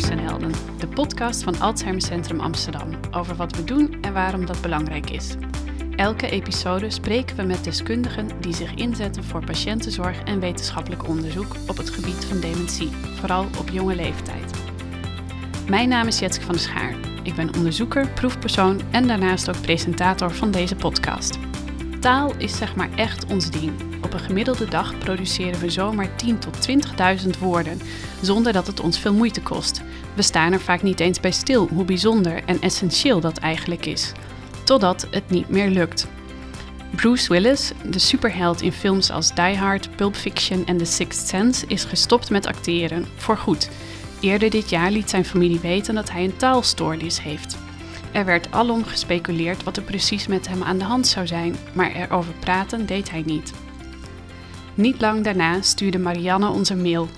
De podcast van Alzheimer Centrum Amsterdam over wat we doen en waarom dat belangrijk is. Elke episode spreken we met deskundigen die zich inzetten voor patiëntenzorg en wetenschappelijk onderzoek op het gebied van dementie, vooral op jonge leeftijd. Mijn naam is Jetske van der Schaar. Ik ben onderzoeker, proefpersoon en daarnaast ook presentator van deze podcast. Taal is zeg maar echt ons ding. Op een gemiddelde dag produceren we zomaar 10.000 tot 20.000 woorden, zonder dat het ons veel moeite kost. We staan er vaak niet eens bij stil hoe bijzonder en essentieel dat eigenlijk is. Totdat het niet meer lukt. Bruce Willis, de superheld in films als Die Hard, Pulp Fiction en The Sixth Sense, is gestopt met acteren, voorgoed. Eerder dit jaar liet zijn familie weten dat hij een taalstoornis heeft. Er werd alom gespeculeerd wat er precies met hem aan de hand zou zijn, maar erover praten deed hij niet. Niet lang daarna stuurde Marianne ons een mail.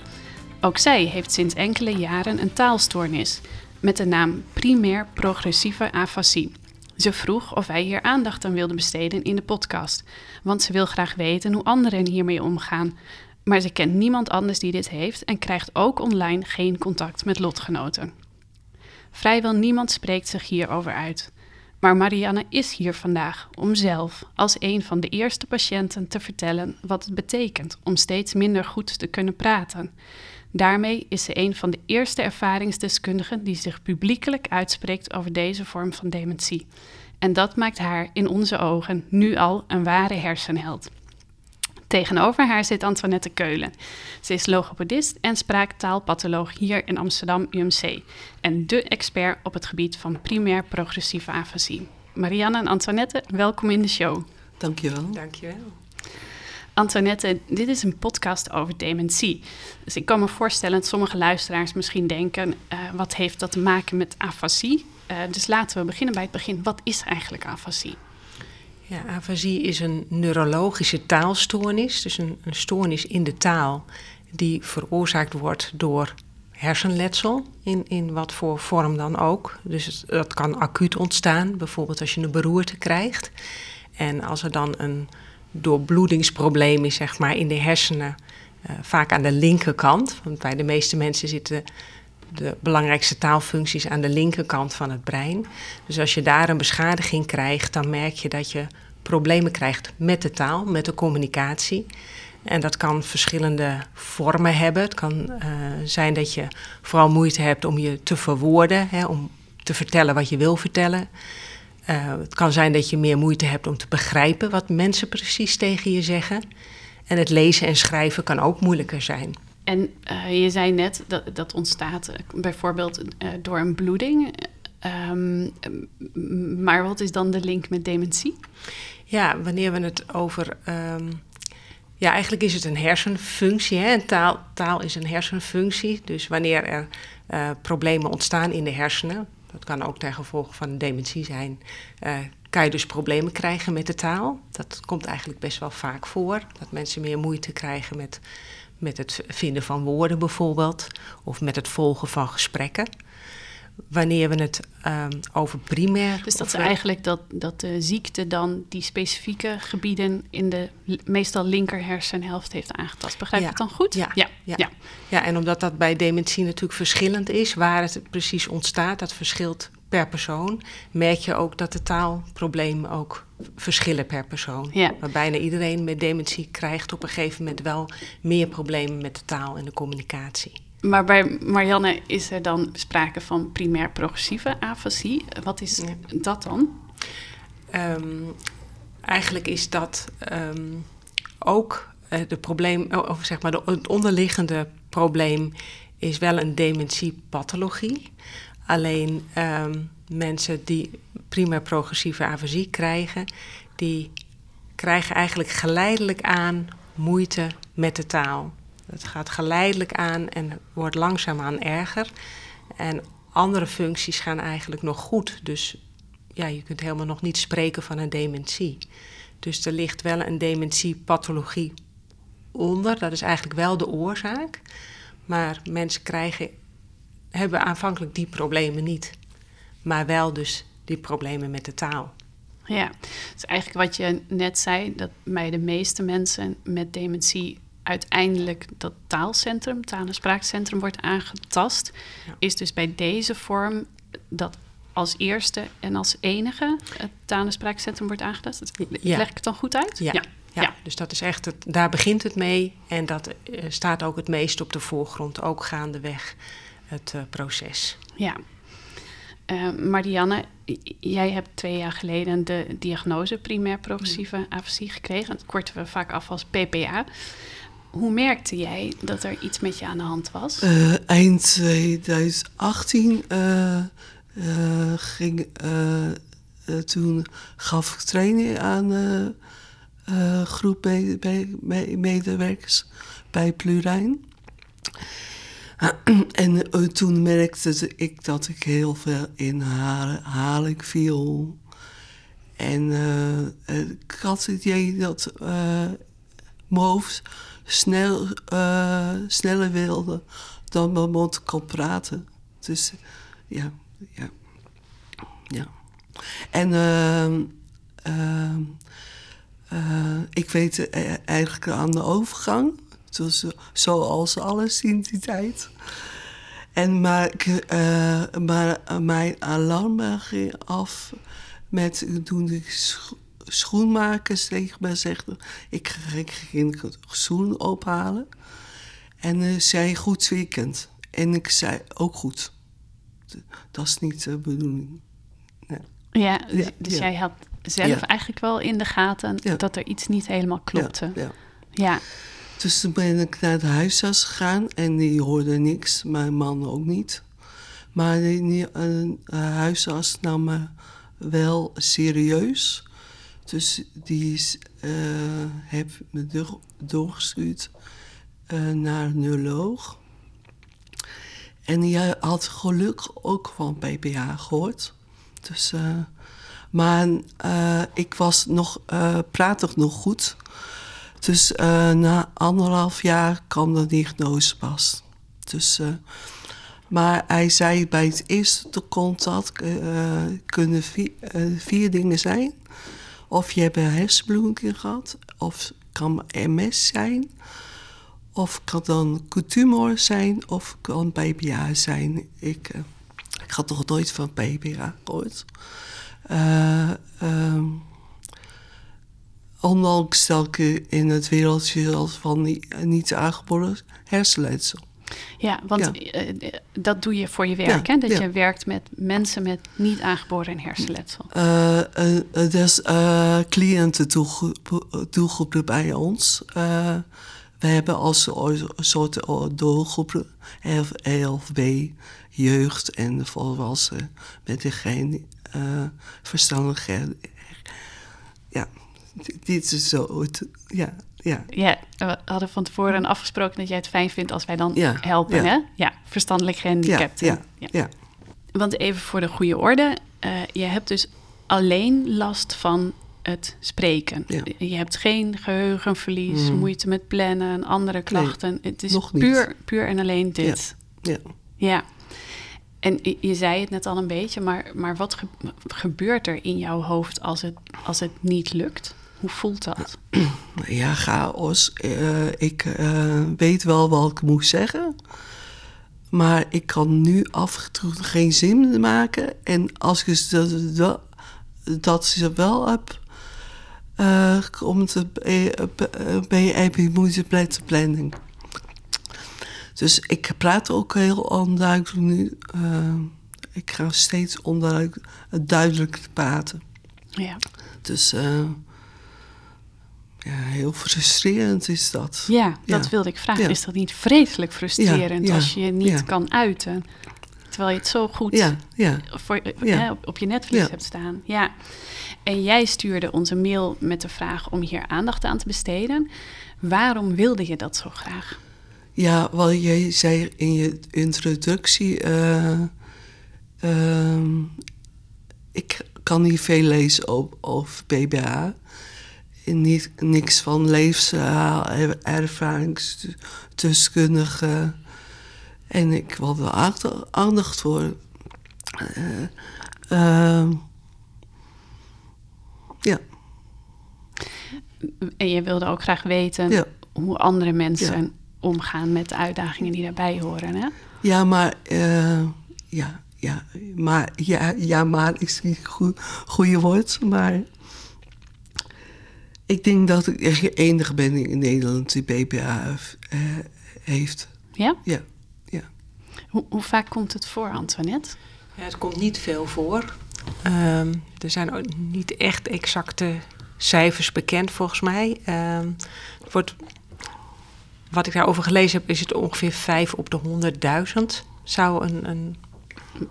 Ook zij heeft sinds enkele jaren een taalstoornis met de naam primair progressieve afasie. Ze vroeg of wij hier aandacht aan wilden besteden in de podcast, want ze wil graag weten hoe anderen hiermee omgaan. Maar ze kent niemand anders die dit heeft en krijgt ook online geen contact met lotgenoten. Vrijwel niemand spreekt zich hierover uit. Maar Marianne is hier vandaag om zelf, als een van de eerste patiënten, te vertellen wat het betekent om steeds minder goed te kunnen praten. Daarmee is ze een van de eerste ervaringsdeskundigen die zich publiekelijk uitspreekt over deze vorm van dementie. En dat maakt haar in onze ogen nu al een ware hersenheld. Tegenover haar zit Antoinette Keulen. Ze is logopedist en spraaktaalpatholoog hier in Amsterdam UMC en de expert op het gebied van primair progressieve afasie. Marianne en Antoinette, welkom in de show. Dankjewel. Dankjewel. Antoinette, dit is een podcast over dementie. Dus ik kan me voorstellen dat sommige luisteraars misschien denken: uh, wat heeft dat te maken met afasie? Uh, dus laten we beginnen bij het begin. Wat is eigenlijk afasie? Ja, afasie is een neurologische taalstoornis, dus een, een stoornis in de taal die veroorzaakt wordt door hersenletsel, in, in wat voor vorm dan ook. Dus dat kan acuut ontstaan, bijvoorbeeld als je een beroerte krijgt. En als er dan een doorbloedingsprobleem is, zeg maar, in de hersenen, uh, vaak aan de linkerkant, want bij de meeste mensen zitten de belangrijkste taalfuncties aan de linkerkant van het brein. Dus als je daar een beschadiging krijgt, dan merk je dat je problemen krijgt met de taal, met de communicatie. En dat kan verschillende vormen hebben. Het kan uh, zijn dat je vooral moeite hebt om je te verwoorden, hè, om te vertellen wat je wil vertellen. Uh, het kan zijn dat je meer moeite hebt om te begrijpen wat mensen precies tegen je zeggen. En het lezen en schrijven kan ook moeilijker zijn. En uh, je zei net dat dat ontstaat bijvoorbeeld door een bloeding. Um, maar wat is dan de link met dementie? Ja, wanneer we het over. Um, ja, eigenlijk is het een hersenfunctie. Hè? taal, taal is een hersenfunctie. Dus wanneer er uh, problemen ontstaan in de hersenen, dat kan ook ten gevolge van dementie zijn, uh, kan je dus problemen krijgen met de taal. Dat komt eigenlijk best wel vaak voor. Dat mensen meer moeite krijgen met, met het vinden van woorden bijvoorbeeld, of met het volgen van gesprekken wanneer we het um, over primair. Dus dat is eigenlijk dat, dat de ziekte dan die specifieke gebieden in de meestal linker hersenhelft heeft aangetast. Begrijp ik het dan goed? Ja. Ja. ja. ja. ja, en omdat dat bij dementie natuurlijk verschillend is, waar het precies ontstaat, dat verschilt per persoon, merk je ook dat de taalproblemen ook verschillen per persoon. Ja. Maar bijna iedereen met dementie krijgt op een gegeven moment wel meer problemen met de taal en de communicatie. Maar bij Marianne is er dan sprake van primair progressieve afasie. Wat is dat dan? Um, eigenlijk is dat um, ook uh, de probleem, of zeg maar de, het onderliggende probleem is wel een dementiepathologie. Alleen um, mensen die primair progressieve afasie krijgen, die krijgen eigenlijk geleidelijk aan moeite met de taal. Het gaat geleidelijk aan en wordt langzaamaan erger. En andere functies gaan eigenlijk nog goed. Dus ja, je kunt helemaal nog niet spreken van een dementie. Dus er ligt wel een dementiepathologie onder. Dat is eigenlijk wel de oorzaak. Maar mensen krijgen, hebben aanvankelijk die problemen niet. Maar wel dus die problemen met de taal. Ja, dus eigenlijk wat je net zei, dat bij de meeste mensen met dementie uiteindelijk dat taalcentrum, taal- en spraakcentrum wordt aangetast, Ja. is dus bij deze vorm dat als eerste en als enige het taal- en spraakcentrum wordt aangetast. Ja. Leg ik het dan goed uit? Ja. ja. Dus dat is echt het, daar begint het mee en dat eh, staat ook het meest op de voorgrond, ook gaandeweg het eh, proces. Ja. Eh, Marianne, jij hebt twee jaar geleden de diagnose primair progressieve afasie gekregen. Dat korten we vaak af als PPA. Hoe merkte jij dat er iets met je aan de hand was? Eh, eind 2018 eh, eh, ging, toen gaf ik training aan een groep me- me- me- medewerkers bij Plurijn. en toen merkte ik dat ik heel veel in herhaling viel. En ik had het idee dat mijn snel, eh, sneller wilde dan mijn mond kon praten. Dus eh, ja, ja, ja. En ehm, ehm, eh, ik weet eh, eigenlijk aan de overgang. Dus, zoals alles in die tijd. En maar, ik, eh, maar eh, mijn alarm ging af met toen scho- schoenmakers tegen mij zegden... ik ga ik ging schoen ophalen. En eh zei goed weekend. En ik zei ook goed. Dat is niet de bedoeling. Ja, Ja, dus ja. jij had zelf Ja. eigenlijk wel in de gaten dat er iets niet helemaal klopte. Ja, ja. ja. Dus toen ben ik naar de huisarts gegaan en die hoorde niks, mijn man ook niet. Maar die, die eh, huisarts nam me wel serieus. Dus die eh, heeft me door, doorgestuurd eh, naar een neuroloog. En die had gelukkig ook van PPA gehoord. Dus, eh, maar ik was nog, praatig nog goed. Dus na anderhalf jaar kwam de diagnose pas. Dus, maar hij zei bij het eerste contact kunnen vier dingen zijn. Of je hebt een hersenbloeding gehad, of kan MS zijn, of kan dan tumor zijn, of kan PPA zijn. Ik, eh, ik had nog nooit van PPA gehoord. Eh, ehm, ondanks dat ik in het wereldje als van niet aangeboren hersenletsel. Ja, want Ja. eh, dat doe je voor je werk, Ja, hè? Dat ja. je werkt met mensen met niet aangeboren hersenletsel. Eh, eh, eh, dus uh, cliëntendoelgroep doelgroepen bij ons. Eh, we hebben als een soort doelgroepen LFB, jeugd en volwassenen met geen uh, verstandigheid. Ja, dit is zo. Ja, ja. Ja, we hadden van tevoren afgesproken dat jij het fijn vindt als wij dan Ja, helpen, ja. hè? Ja, verstandelijk gehandicapten. Ja, ja, ja. Want even voor de goede orde, eh, je hebt dus alleen last van het spreken. Je hebt geen geheugenverlies, Mm. moeite met plannen en andere klachten. het is puur, puur en alleen dit. ja. Ja. En je- zei het net al een beetje, maar, maar wat ge- gebeurt er in jouw hoofd als het, als het niet lukt? Hoe voelt dat? Ja, chaos. Eh, ik eh, weet wel wat ik moet zeggen. Maar ik kan nu af en toe geen zin maken. En als ik dat, dat, ze wel heb, eh, komt het bij je moeite planning. Dus ik praat ook heel onduidelijk nu. Ik ga steeds onduidelijk, duidelijk praten. Ja. Dus ja, heel frustrerend is dat. Ja, dat Ja. wilde ik vragen. Ja. Is dat niet vreselijk frustrerend als je je niet kan uiten? Terwijl je het zo goed voor, hè, op, op je netvlies hebt staan. Ja. En jij stuurde ons een mail met de vraag om hier aandacht aan te besteden. Waarom wilde je dat zo graag? Ja, wat jij zei in je introductie. eh, ehm, ik kan niet veel lezen op, over BBA. Niet, niks van levensverhaal, er- ervaringsdeskundige. En ik wilde aandacht, aandacht voor. Eh, ehm, ja, En je wilde ook graag weten Ja. hoe andere mensen omgaan met de uitdagingen die daarbij horen. Hè? Ja, maar uh, ja, ja, maar ja, ja, maar is niet goed goede woord, maar ik denk dat ik de enige ben in Nederland die BPA uh, heeft. Ja? Ja. ja. Hoe, hoe, vaak komt het voor, Antoinette? Ja, het komt niet veel voor. Um, er zijn ook niet echt exacte cijfers bekend, volgens mij. Um, wordt, wat ik daarover gelezen heb, is het ongeveer 5 op de 100.000 zou een, een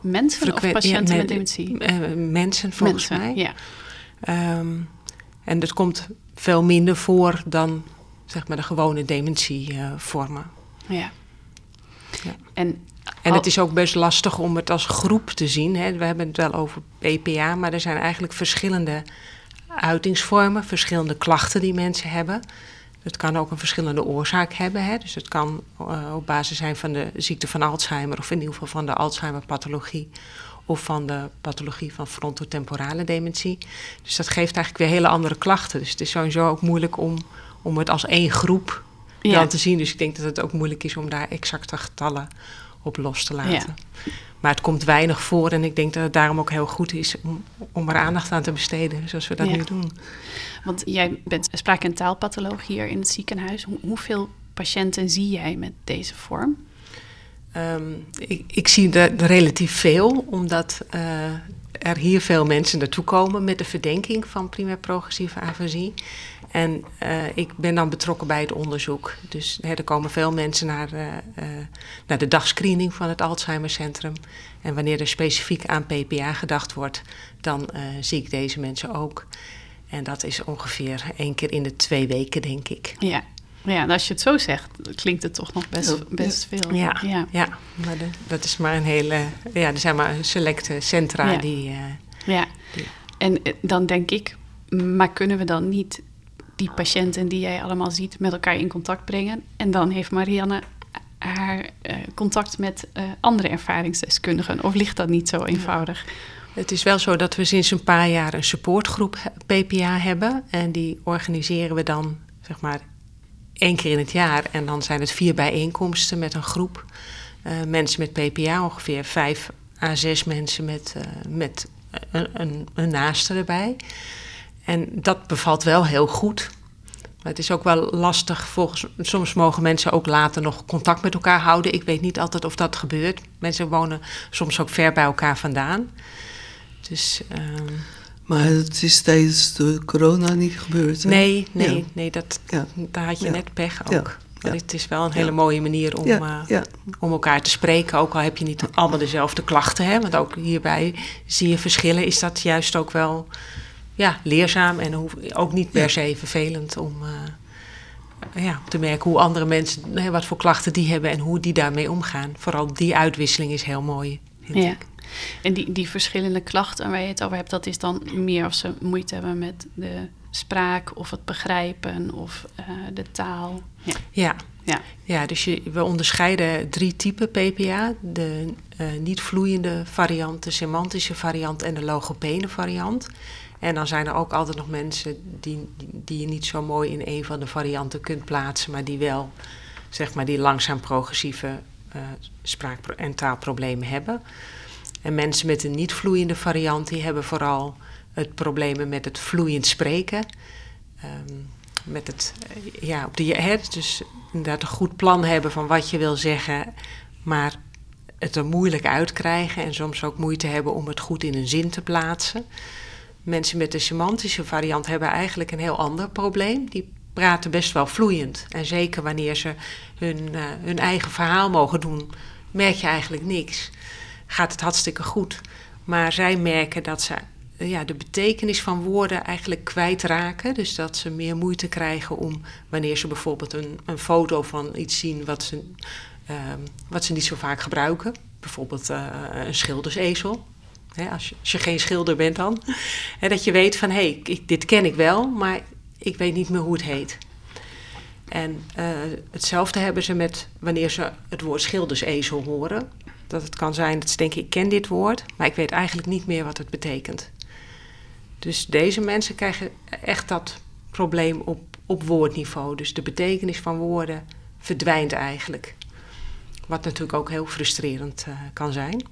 Mensen of patiënten met dementie? Uh, mensen, volgens mensen, mij. Ja. Um, en dat komt veel minder voor dan zeg maar, de gewone dementievormen. Uh, ja. ja. En, en het is ook best lastig om het als groep te zien. Hè. We hebben het wel over PPA, maar er zijn eigenlijk verschillende uitingsvormen, verschillende klachten die mensen hebben. Het kan ook een verschillende oorzaak hebben. Hè. Dus het kan uh, op basis zijn van de ziekte van Alzheimer, of in ieder geval van de Alzheimer-pathologie, of van de pathologie van frontotemporale dementie. Dus dat geeft eigenlijk weer hele andere klachten. Dus het is sowieso ook moeilijk om, om het als één groep Ja. dan te zien. Dus ik denk dat het ook moeilijk is om daar exacte getallen op los te laten. Maar het komt weinig voor en ik denk dat het daarom ook heel goed is om, om er aandacht aan te besteden, zoals we dat Ja. nu doen. Want jij bent spraak- en taalpatholoog hier in het ziekenhuis. Hoe, hoeveel patiënten zie jij met deze vorm? Ehm, ik, zie er relatief veel, omdat eh, er hier veel mensen naartoe komen met de verdenking van primair progressieve afasie. En eh, ik ben dan betrokken bij het onderzoek. Dus hè, er komen veel mensen naar, eh, naar de dagscreening van het Alzheimercentrum. En wanneer er specifiek aan PPA gedacht wordt, dan zie ik deze mensen ook. En dat is ongeveer één keer in de twee weken, denk ik. Ja, ja en als je het zo zegt, klinkt het toch nog best, Ja. best veel. Ja, ja. ja. maar de- dat is maar een hele. Ja, er zijn maar selecte centra Ja. die. eh, Ja. En eh, dan denk ik, maar kunnen we dan niet die patiënten die jij allemaal ziet met elkaar in contact brengen? En dan heeft Marianne haar eh, contact met andere ervaringsdeskundigen. Of ligt dat niet zo eenvoudig? Het is wel zo dat we sinds een paar jaar een supportgroep PPA hebben. En die organiseren we dan, zeg maar, één keer in het jaar. En dan zijn het vier bijeenkomsten met een groep eh, mensen met PPA. Ongeveer vijf à zes mensen met, eh, met een, een, naaste erbij. En dat bevalt wel heel goed. Maar het is ook wel lastig. Volgens, soms mogen mensen ook later nog contact met elkaar houden. Ik weet niet altijd of dat gebeurt. Mensen wonen soms ook ver bij elkaar vandaan. Dus ehm, Maar het is tijdens de corona niet gebeurd. hè? nee, nee, Ja. nee dat, Ja. daar had je Ja. net pech ook. Ja. Maar Ja. het is wel een Ja. hele mooie manier om, Ja, eh, ja. om elkaar te spreken. Ook al heb je niet allemaal dezelfde klachten. Hè? Want ook hierbij zie je verschillen. Is dat juist ook wel ja, leerzaam en ook niet per Ja. se vervelend om eh, ja, te merken hoe andere mensen, hè, wat voor klachten die hebben en hoe die daarmee omgaan. Vooral die uitwisseling is heel mooi. vind Ja. ik. En die, die verschillende klachten waar je het over hebt, dat is dan meer of ze moeite hebben met de spraak of het begrijpen of eh, de taal. Ja. Ja, Ja. Ja, dus je, we onderscheiden drie typen PPA. De eh, niet vloeiende variant, de semantische variant en de logopene variant. En dan zijn er ook altijd nog mensen die, die, je niet zo mooi in een van de varianten kunt plaatsen, maar die wel, zeg maar, die langzaam progressieve eh, spraak- en taalproblemen hebben. En mensen met een niet vloeiende variant, die hebben vooral het problemen met het vloeiend spreken. Ehm, met het, eh, ja, op de, hè, dus inderdaad een goed plan hebben van wat je wil zeggen, maar het er moeilijk uitkrijgen en soms ook moeite hebben om het goed in een zin te plaatsen. Mensen met de semantische variant hebben eigenlijk een heel ander probleem. Die praten best wel vloeiend. En zeker wanneer ze hun, eh, hun eigen verhaal mogen doen, merk je eigenlijk niks. Gaat het hartstikke goed. Maar zij merken dat ze eh, ja, de betekenis van woorden eigenlijk kwijtraken. Dus dat ze meer moeite krijgen om wanneer ze bijvoorbeeld een, een foto van iets zien wat ze, ehm, wat ze niet zo vaak gebruiken. Bijvoorbeeld eh, een schildersezel. Als, je, als je geen schilder bent dan. Dat je weet van hé, hey, dit ken ik wel, maar ik weet niet meer hoe het heet. En eh, hetzelfde hebben ze met wanneer ze het woord schildersezel horen. Dat het kan zijn dat ze denken, ik ken dit woord, maar ik weet eigenlijk niet meer wat het betekent. Dus deze mensen krijgen echt dat probleem op, op woordniveau. Dus de betekenis van woorden verdwijnt eigenlijk. Wat natuurlijk ook heel frustrerend uh, kan zijn.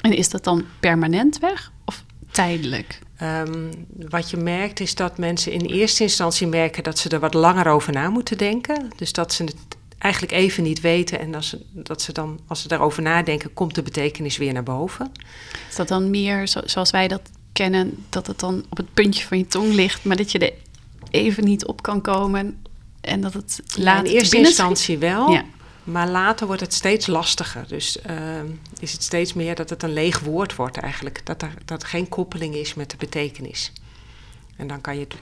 En is dat dan permanent weg of tijdelijk? Um, wat je merkt is dat mensen in eerste instantie merken dat ze er wat langer over na moeten denken. Dus dat ze het eigenlijk even niet weten en dat ze, dat ze dan, als ze daarover nadenken, komt de betekenis weer naar boven. Is dat dan meer zo, zoals wij dat kennen, dat het dan op het puntje van je tong ligt, maar dat je er even niet op kan komen en dat het later In eerste instantie wel. Ja. Maar later wordt het steeds lastiger. Dus uh, is het steeds meer dat het een leeg woord wordt eigenlijk. Dat er, dat er geen koppeling is met de betekenis. En dan kan je het,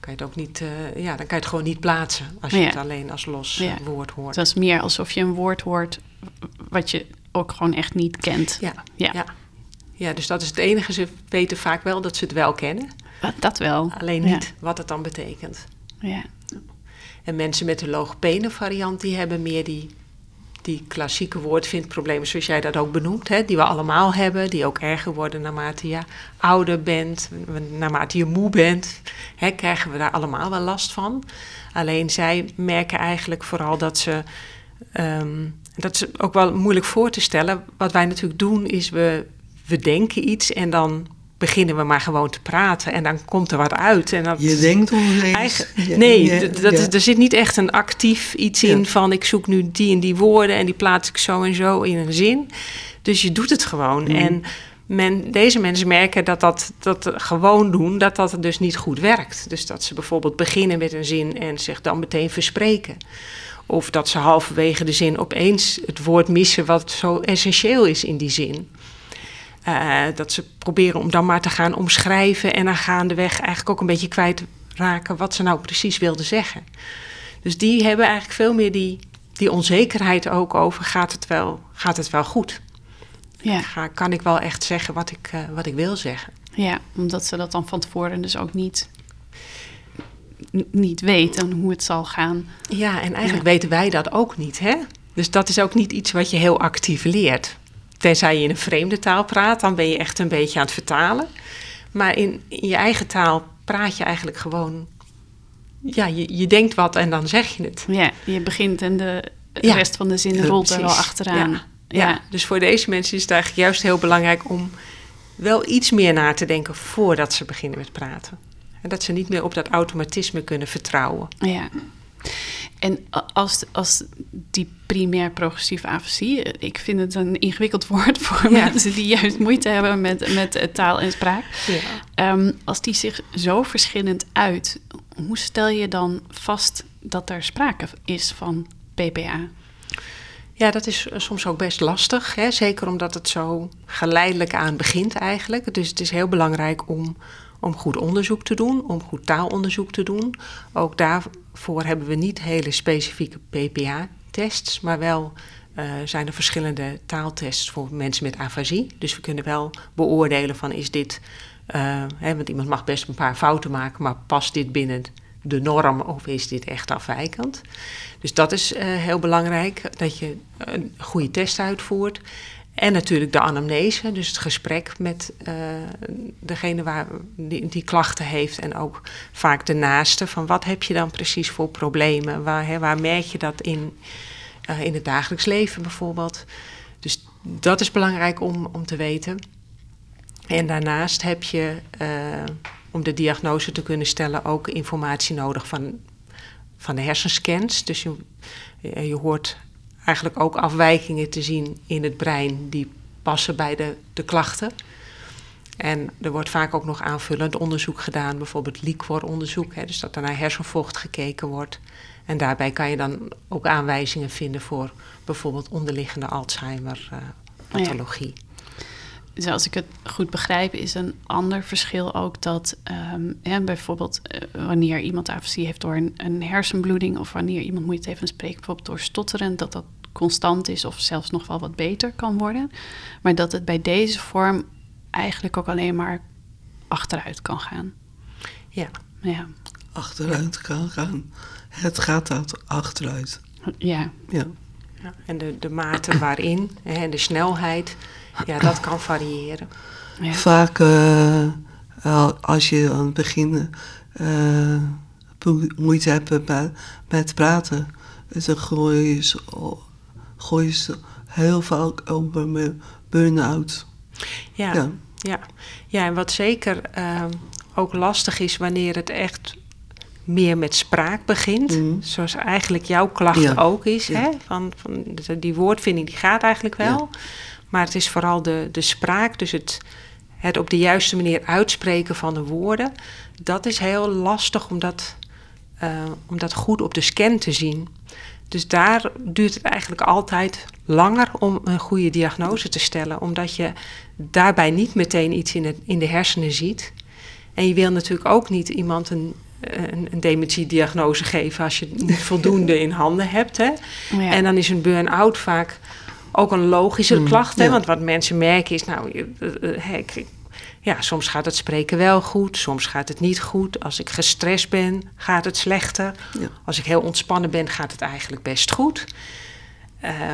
kan je het ook niet, uh, ja, dan kan je het gewoon niet plaatsen als je het alleen als los ja. woord hoort. Het is meer alsof je een woord hoort wat je ook gewoon echt niet kent. Ja, ja. ja. ja dus dat is het enige. Ze weten vaak wel dat ze het wel kennen. Dat wel. Alleen niet wat het dan betekent. Ja. En mensen met de logopene variant, die hebben meer die, die klassieke woordvindproblemen, zoals jij dat ook benoemt, hè, die we allemaal hebben, die ook erger worden naarmate je ouder bent, naarmate je moe bent, hè, krijgen we daar allemaal wel last van. Alleen zij merken eigenlijk vooral dat ze, um, dat is ook wel moeilijk voor te stellen. Wat wij natuurlijk doen is we, we denken iets en dan beginnen we maar gewoon te praten en dan komt er wat uit. En dat, je denkt ongeveer. nee, dat, er zit niet echt een actief iets in van ik zoek nu die en die woorden en die plaats ik zo en zo in een zin. Dus je doet het gewoon. Mm. En men, deze mensen merken dat dat, dat gewoon doen, dat dat dus niet goed werkt. Dus dat ze bijvoorbeeld beginnen met een zin en zich dan meteen verspreken. Of dat ze halverwege de zin opeens het woord missen wat zo essentieel is in die zin. Uh, dat ze proberen om dan maar te gaan omschrijven en dan gaandeweg eigenlijk ook een beetje kwijtraken wat ze nou precies wilden zeggen. Dus die hebben eigenlijk veel meer die, die onzekerheid ook over: gaat het wel, gaat het wel goed? Ja. Ga, kan ik wel echt zeggen wat ik, uh, wat ik wil zeggen? Ja, omdat ze dat dan van tevoren dus ook niet, niet weten hoe het zal gaan. Ja, en eigenlijk weten wij dat ook niet, hè? Dus dat is ook niet iets wat je heel actief leert. Tenzij je in een vreemde taal praat, dan ben je echt een beetje aan het vertalen. Maar in, in je eigen taal praat je eigenlijk gewoon. Ja, je, je denkt wat en dan zeg je het. Ja, je begint en de, rest van de zin rolt er wel achteraan. Ja. Ja. dus voor deze mensen is het eigenlijk juist heel belangrijk om wel iets meer na te denken voordat ze beginnen met praten. En dat ze niet meer op dat automatisme kunnen vertrouwen. Ja. En als, als die primair progressieve afasie, ik vind het een ingewikkeld woord voor mensen die juist moeite hebben met, met taal en spraak. Ja. Ehm, als die zich zo verschillend uit, hoe stel je dan vast dat er sprake is van PPA? Ja, dat is soms ook best lastig. Hè? Zeker omdat het zo geleidelijk aan begint eigenlijk. Dus het is heel belangrijk om om goed onderzoek te doen, om goed taalonderzoek te doen. Ook daarvoor hebben we niet hele specifieke PPA-tests, maar wel uh, zijn er verschillende taaltests voor mensen met afasie. Dus we kunnen wel beoordelen van is dit, uh, hè, want iemand mag best een paar fouten maken, maar past dit binnen de norm of is dit echt afwijkend? Dus dat is uh, heel belangrijk, dat je een goede test uitvoert. En natuurlijk de anamnese, dus het gesprek met uh, degene waar, die, klachten heeft. En ook vaak de naaste, van wat heb je dan precies voor problemen? Waar, waar merk je dat in, uh, in het dagelijks leven bijvoorbeeld? Dus dat is belangrijk om, om te weten. En daarnaast heb je, uh, om de diagnose te kunnen stellen, ook informatie nodig van, van de hersenscans. Dus je, je hoort eigenlijk ook afwijkingen te zien in het brein die passen bij de, de klachten. En er wordt vaak ook nog aanvullend onderzoek gedaan, bijvoorbeeld liquoronderzoek, hè, dus dat er naar hersenvocht gekeken wordt. En daarbij kan je dan ook aanwijzingen vinden voor bijvoorbeeld onderliggende Alzheimer-pathologie. Uh, dus als ik het goed begrijp, is een ander verschil ook dat um, bijvoorbeeld uh, wanneer iemand afasie heeft door een, een, hersenbloeding of wanneer iemand moeite heeft met spreken, bijvoorbeeld door stotteren, dat dat constant is of zelfs nog wel wat beter kan worden. Maar dat het bij deze vorm eigenlijk ook alleen maar achteruit kan gaan. Ja. ja. Achteruit kan gaan. Het gaat dat achteruit. Ja. ja. ja en de, de mate waarin en de snelheid, ja, dat kan variëren. Ja. Vaak uh, als je aan het begin uh, moeite hebben bij, met praten, dan gooien ze, gooien ze heel vaak over mijn burn-out. Ja, ja. Ja. ja, en wat zeker ehm, ook lastig is wanneer het echt meer met spraak begint. Mhm. Zoals eigenlijk jouw klacht ook is. Hè? Van, van, die woordvinding die gaat eigenlijk wel. Maar het is vooral de, de spraak, dus het, het op de juiste manier uitspreken van de woorden. Dat is heel lastig om dat, uh, om dat goed op de scan te zien. Dus daar duurt het eigenlijk altijd langer om een goede diagnose te stellen, omdat je daarbij niet meteen iets in, het, in de hersenen ziet. En je wil natuurlijk ook niet iemand een, een, een dementie-diagnose geven als je niet voldoende in handen hebt. Hè? Ja. En dan is een burn-out vaak ook een logische mm, klacht. Hè? Want wat mensen merken is, nou, ja, soms gaat het spreken wel goed, soms gaat het niet goed. Als ik gestrest ben, gaat het slechter. Als ik heel ontspannen ben, gaat het eigenlijk best goed.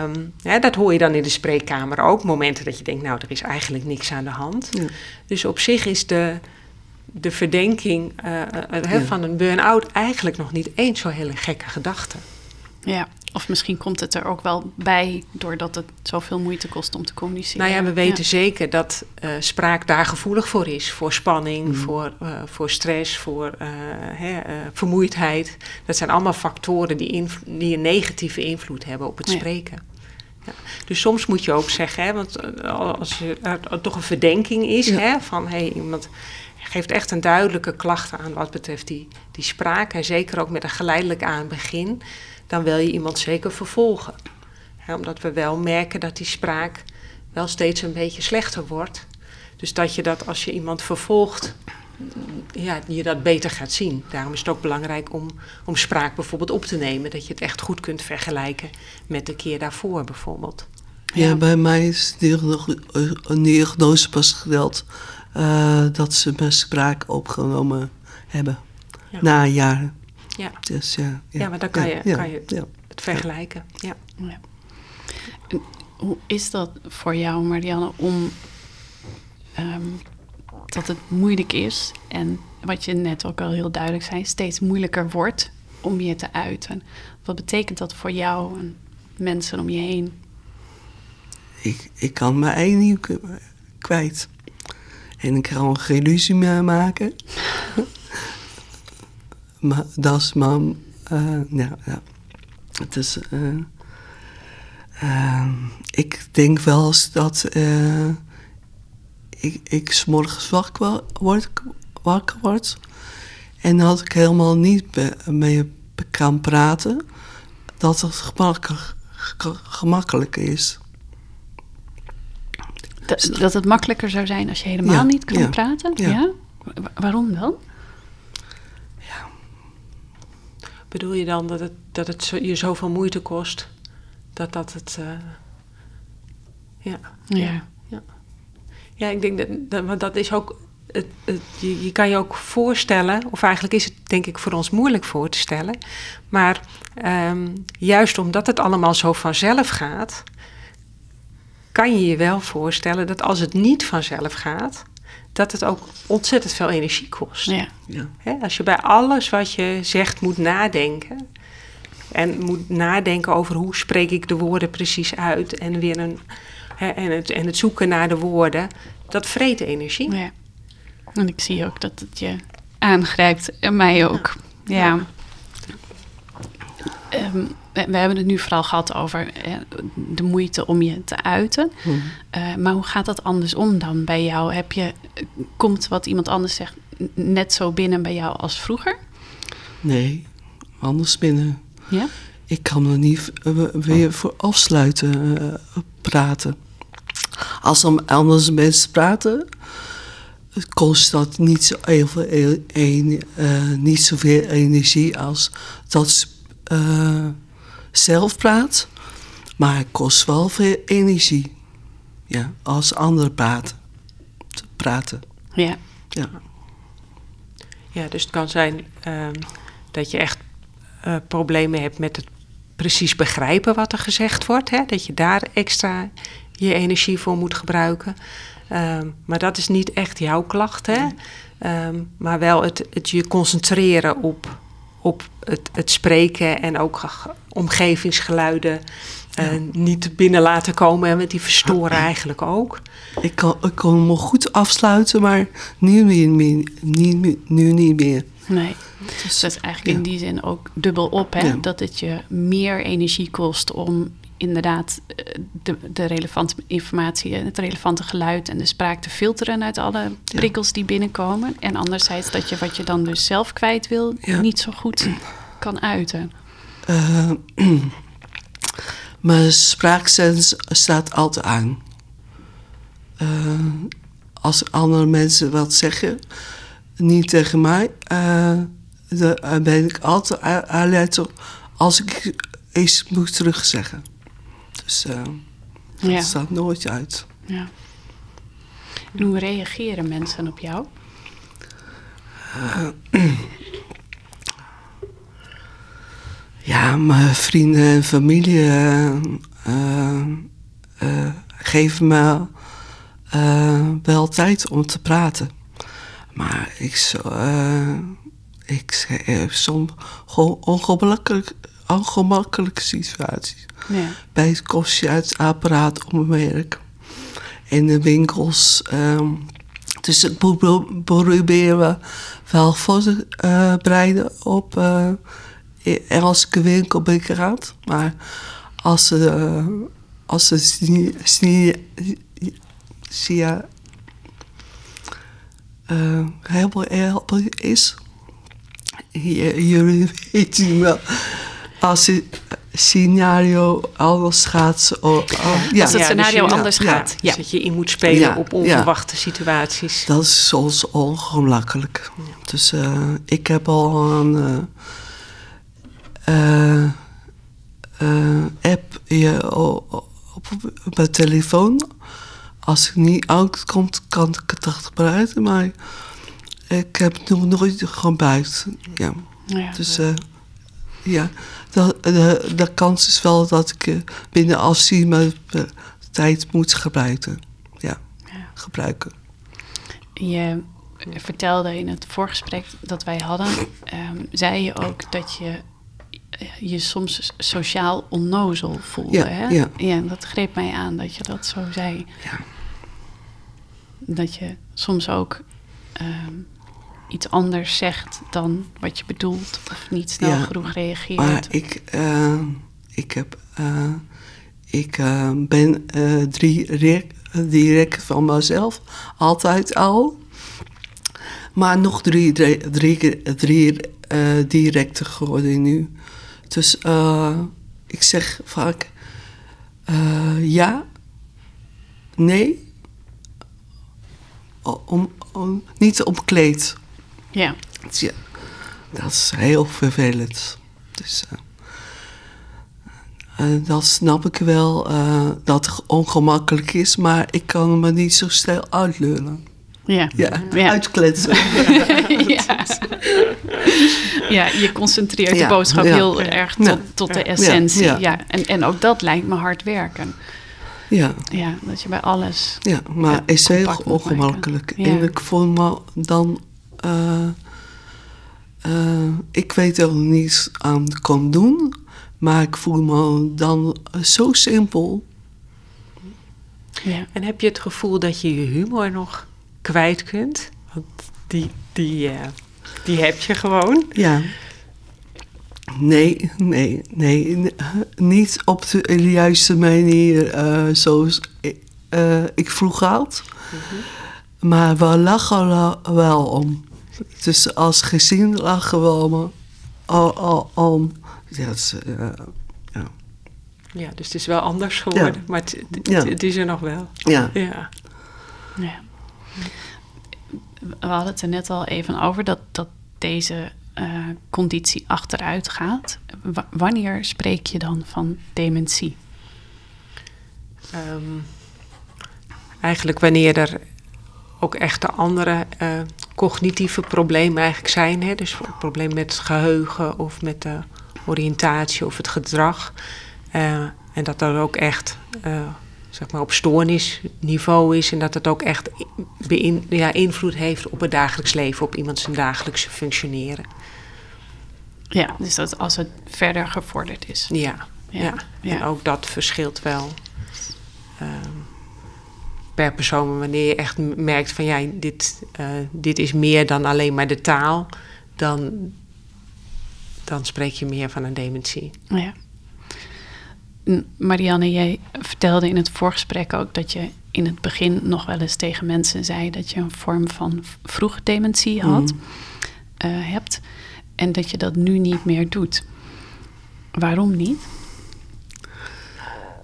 Um, dat hoor je dan in de spreekkamer ook. Momenten dat je denkt, nou, er is eigenlijk niks aan de hand. Dus op zich is de, de verdenking uh, van een burn-out eigenlijk nog niet eens zo hele gekke gedachte. Ja, of misschien komt het er ook wel bij doordat het zoveel moeite kost om te communiceren. Nou ja, we weten zeker dat uh, spraak daar gevoelig voor is. Voor spanning, mm. voor, uh, voor stress, voor uh, hè, vermoeidheid. Dat zijn allemaal factoren die, die een negatieve invloed hebben op het spreken. Ja. Dus soms moet je ook zeggen, hè, want als je, er toch een verdenking is hè, van hey, iemand geeft echt een duidelijke klacht aan wat betreft die, die spraak. En zeker ook met een geleidelijk aan begin dan wil je iemand zeker vervolgen. omdat we wel merken dat die spraak wel steeds een beetje slechter wordt. Dus dat je dat als je iemand vervolgt, ja, je dat beter gaat zien. Daarom is het ook belangrijk om, om spraak bijvoorbeeld op te nemen. Dat je het echt goed kunt vergelijken met de keer daarvoor bijvoorbeeld. Ja, bij mij is een diagnose pas gesteld uh, dat ze mijn spraak opgenomen hebben. Na jaren. Ja. Dus, ja, ja. ja, maar dan kan je, kan je het vergelijken. Ja. Hoe is dat voor jou, Marianne, om ehm, dat het moeilijk is en wat je net ook al heel duidelijk zei, steeds moeilijker wordt om je te uiten? Wat betekent dat voor jou en mensen om je heen? Ik, ik kan mijn eigen niet kwijt. En ik kan geen illusie meer maken. Maar dat is mam. Uh, ja, ja. Het is. Uh, ik denk wel eens dat uh, ik, ik s'morgens wakker word, wakker word. En dat ik helemaal niet mee kan praten. Dat het gemakkelijk, gemakkelijk is. Dat, dat het makkelijker zou zijn als je helemaal niet kan praten? Ja. ja. Waarom dan? Bedoel je dan dat het, dat het je zoveel moeite kost? Dat dat het. Uh, ja. ja. Ja. Ja, ik denk dat, dat, dat is ook. Het, het, je, je, kan je ook voorstellen, of eigenlijk is het denk ik voor ons moeilijk voor te stellen. Maar um, juist omdat het allemaal zo vanzelf gaat, kan je je wel voorstellen dat als het niet vanzelf gaat, dat het ook ontzettend veel energie kost. Ja. ja. als je bij alles wat je zegt moet nadenken. En moet nadenken over hoe spreek ik de woorden precies uit. En weer een. en, het, en het zoeken naar de woorden. Dat vreet energie. Ja. En ik zie ook dat het je aangrijpt. En mij ook. ja. Ehm, we, hebben het nu vooral gehad over eh, de moeite om je te uiten. Mhm. Eh, maar hoe gaat dat andersom dan bij jou? Heb je, komt wat iemand anders zegt net zo binnen bij jou als vroeger? Nee, anders binnen. Ja? Ik kan er niet weer voor afsluiten uh, praten. Als er anders mensen praten, kost dat niet, zo even, een, uh, niet zoveel energie als dat uh, zelf praat. Maar het kost wel veel energie. Ja, als anderen praten. Te praten. Ja. Ja. Ja, dus het kan zijn um, dat je echt uh, problemen hebt met het precies begrijpen wat er gezegd wordt. Hè? Dat je daar extra je energie voor moet gebruiken. Um, maar dat is niet echt jouw klacht, hè? Um, maar wel het, het je concentreren op op het, het spreken en ook omgevingsgeluiden uh, niet binnen laten komen. En die verstoren eigenlijk ook. Ik kan, ik kon me goed afsluiten, maar nu, meer, niet, nu niet meer. Nee, dus dat is eigenlijk in die zin ook dubbel op. Hè? Dat het je meer energie kost om inderdaad eh, de, de relevante informatie en het relevante geluid en de spraak te filteren uit alle prikkels die binnenkomen. En anderzijds dat je wat je dan dus zelf kwijt wil, niet zo goed kan uiten. Uh, mijn spraaksens staat altijd aan. Uh, als andere mensen wat zeggen, niet tegen mij, uh, dan ben ik altijd alert als ik iets moet terugzeggen. Dus uh, ja. staat nooit uit. Ja. En hoe reageren mensen op jou? ja, mijn vrienden en familie uh, geven me wel tijd om te praten. Maar ik, zo, ik heb soms gewoon ongemakkelijk, ongemakkelijke situaties. Ja. Bij het kostjesapparaat op mijn werk. In de winkels. Um, dus ik probeer we wel voorbereiden op uh, elke winkel ben ik raad. Maar als ze, uh, als ze sia uh, heel helpen is, jullie weten wel, als het scenario anders gaat. Oh, oh, ja. Als het scenario dus anders gaat. Ja. Dus dat je in moet spelen op onverwachte situaties. Dat is soms ongemakkelijk. Dus uh, ik heb al een uh, uh, app op, op mijn telefoon. Als ik niet uitkomt, kan ik het gebruiken. Maar ik heb het nog nooit gebruikt. Ja. Ja, dus uh, ja, de, de, de, kans is wel dat ik uh, binnen afzienbare tijd moet gebruiken. Ja, ja, gebruiken. Je vertelde in het voorgesprek dat wij hadden, um, zei je ook dat je eh, je soms sociaal onnozel voelde. Ja, hè? Ja. ja, dat greep mij aan dat je dat zo zei. Ja. Dat je soms ook um, iets anders zegt dan wat je bedoelt of niet snel genoeg reageert. Maar ik, uh, ik, heb, uh, ik uh, ben drie direct van mezelf, altijd al. Maar nog drie, drie, drie, drie directe geworden nu. Dus ik zeg vaak ja, nee, om, om, niet omkleed. Ja. ja. Dat is heel vervelend. Dus uh, dat snap ik wel, uh, dat het ongemakkelijk is, maar ik kan me niet zo snel uitleunen. Ja. ja, ja. Uitkletsen. ja. ja, je concentreert de boodschap heel erg tot, tot de essentie. Ja, En, en ook dat lijkt me hard werken. Ja. Ja, dat je bij alles. Ja, maar het is heel ongemakkelijk. En ik voel me dan ik weet er niets aan kan doen, maar ik voel me dan zo simpel. Ja. En heb je het gevoel dat je je humor nog kwijt kunt? Want die, die, uh, die heb je gewoon. Ja. Nee, nee, nee. Niet op de juiste manier uh, zoals uh, ik vroeg had. Mm -hmm. Maar we lachen wel om. Dus als gezin we om. om, om ja, het, uh, ja. ja, dus het is wel anders geworden, ja. maar het, het, ja. het, is er nog wel. Ja. ja. ja. We hadden het er net al even over dat, dat deze uh, conditie achteruit gaat. W wanneer spreek je dan van dementie? Um, eigenlijk wanneer er ook echt andere uh, cognitieve problemen eigenlijk zijn. Hè? Dus een probleem met het geheugen of met de oriëntatie of het gedrag. Uh, en dat dat ook echt uh, zeg maar op stoornisniveau is. En dat het ook echt beïn, ja, invloed heeft op het dagelijks leven, op iemand zijn dagelijkse functioneren. Ja, dus dat als het verder gevorderd is. Ja, Ja, ja. ja. En ook dat verschilt wel ehm, per persoon. Maar Wanneer je echt merkt van ja, dit, eh, dit is meer dan alleen maar de taal, dan, dan spreek je meer van een dementie. Ja. Marianne, jij vertelde in het voorgesprek ook dat je in het begin nog wel eens tegen mensen zei dat je een vorm van v- vroegdementie had, eh, hebt en dat je dat nu niet meer doet. Waarom niet?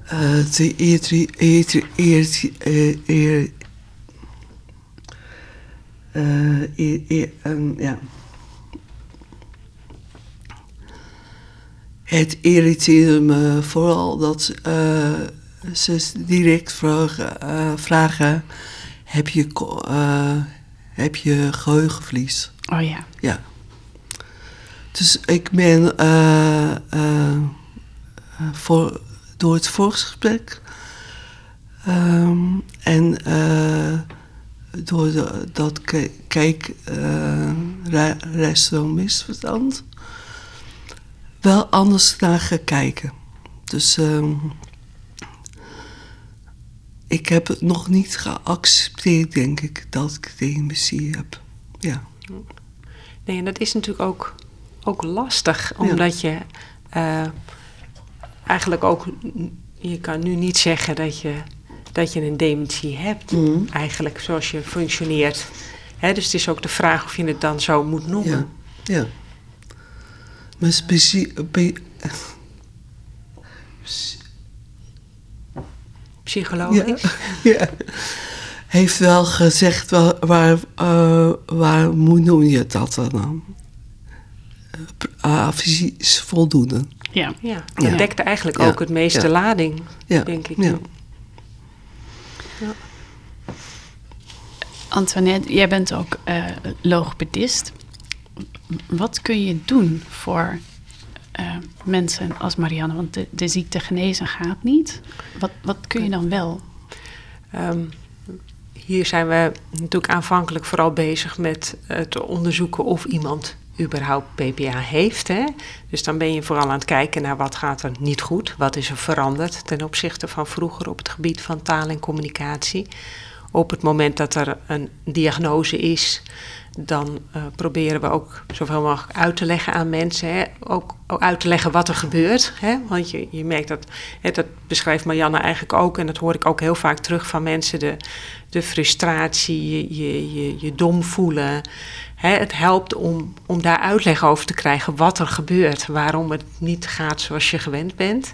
Eh, ja. Het irriteerde me vooral dat eh, ze direct vragen, eh, vragen heb, je, heb je geheugenverlies? Oh ja, Ja. Dus ik ben voor, door het voorgesprek ehm, en eh, door de, dat ke- kijk eh, restaurant misverstand wel anders naar gaan kijken. Dus ehm, ik heb het nog niet geaccepteerd, denk ik, dat ik dementie heb. Ja. Nee, en dat is natuurlijk ook, ook lastig, omdat je eh, eigenlijk ook, je kan nu niet zeggen dat je, dat je een dementie hebt, Mhm. eigenlijk zoals je functioneert. Dus het is ook de vraag of je het dan zo moet noemen. Ja, ja. Maar specie... Psychologisch. ja, ja. Heeft wel gezegd waar, waar, eh, waar hoe noem je dat dan? Uh, is voldoende. Ja. Ja, Ja. dat dekte eigenlijk Ja. ook het meeste Ja. lading, Ja, denk ik. ja. Antoinette, jij bent ook eh logopedist. Wat kun je doen voor eh, mensen als Marianne? Want de, de ziekte genezen gaat niet. Wat, wat kun je dan wel? Ehm, hier zijn we natuurlijk aanvankelijk vooral bezig met het onderzoeken of iemand überhaupt PPA heeft. Hè? Dus dan ben je vooral aan het kijken naar wat gaat er niet goed, wat is er veranderd ten opzichte van vroeger op het gebied van taal en communicatie. Op het moment dat er een diagnose is, dan eh, proberen we ook zoveel mogelijk uit te leggen aan mensen. Ook, ook uit te leggen wat er gebeurt. Hè? Want je, je merkt dat, hè, dat beschrijft Marianne eigenlijk ook, en dat hoor ik ook heel vaak terug van mensen: de, de frustratie, je, je, je, je dom voelen. Hè? Het helpt om, om daar uitleg over te krijgen wat er gebeurt, waarom het niet gaat zoals je gewend bent.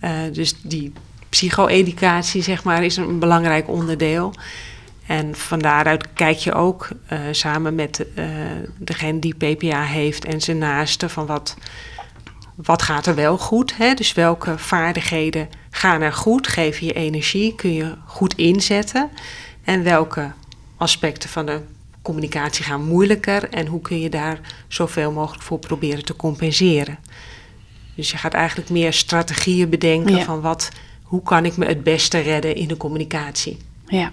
Eh, dus die psycho-educatie, zeg maar, is een belangrijk onderdeel. En van daaruit kijk je ook eh, samen met eh, degene die PPA heeft en zijn naasten van wat, wat gaat er wel goed. Hè? Dus welke vaardigheden gaan er goed, geven je energie, kun je goed inzetten. En welke aspecten van de communicatie gaan moeilijker en hoe kun je daar zoveel mogelijk voor proberen te compenseren. Dus je gaat eigenlijk meer strategieën bedenken Ja. van wat, hoe kan ik me het beste redden in de communicatie. Ja,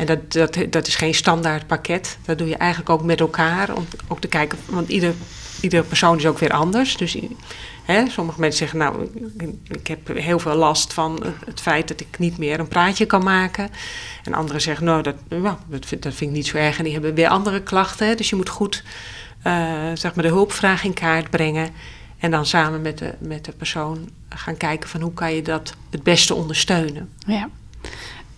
En dat, dat, dat is geen standaard pakket. Dat doe je eigenlijk ook met elkaar. Om ook te kijken, want ieder, iedere persoon is ook weer anders. Dus hè, sommige mensen zeggen, nou, ik, heb heel veel last van het, feit dat ik niet meer een praatje kan maken. En anderen zeggen, nou, dat, nou, dat, vind, dat vind ik niet zo erg. En die hebben weer andere klachten. Dus je moet goed eh, zeg maar de hulpvraag in kaart brengen. En dan samen met de, met de persoon gaan kijken van hoe kan je dat het beste ondersteunen. ja.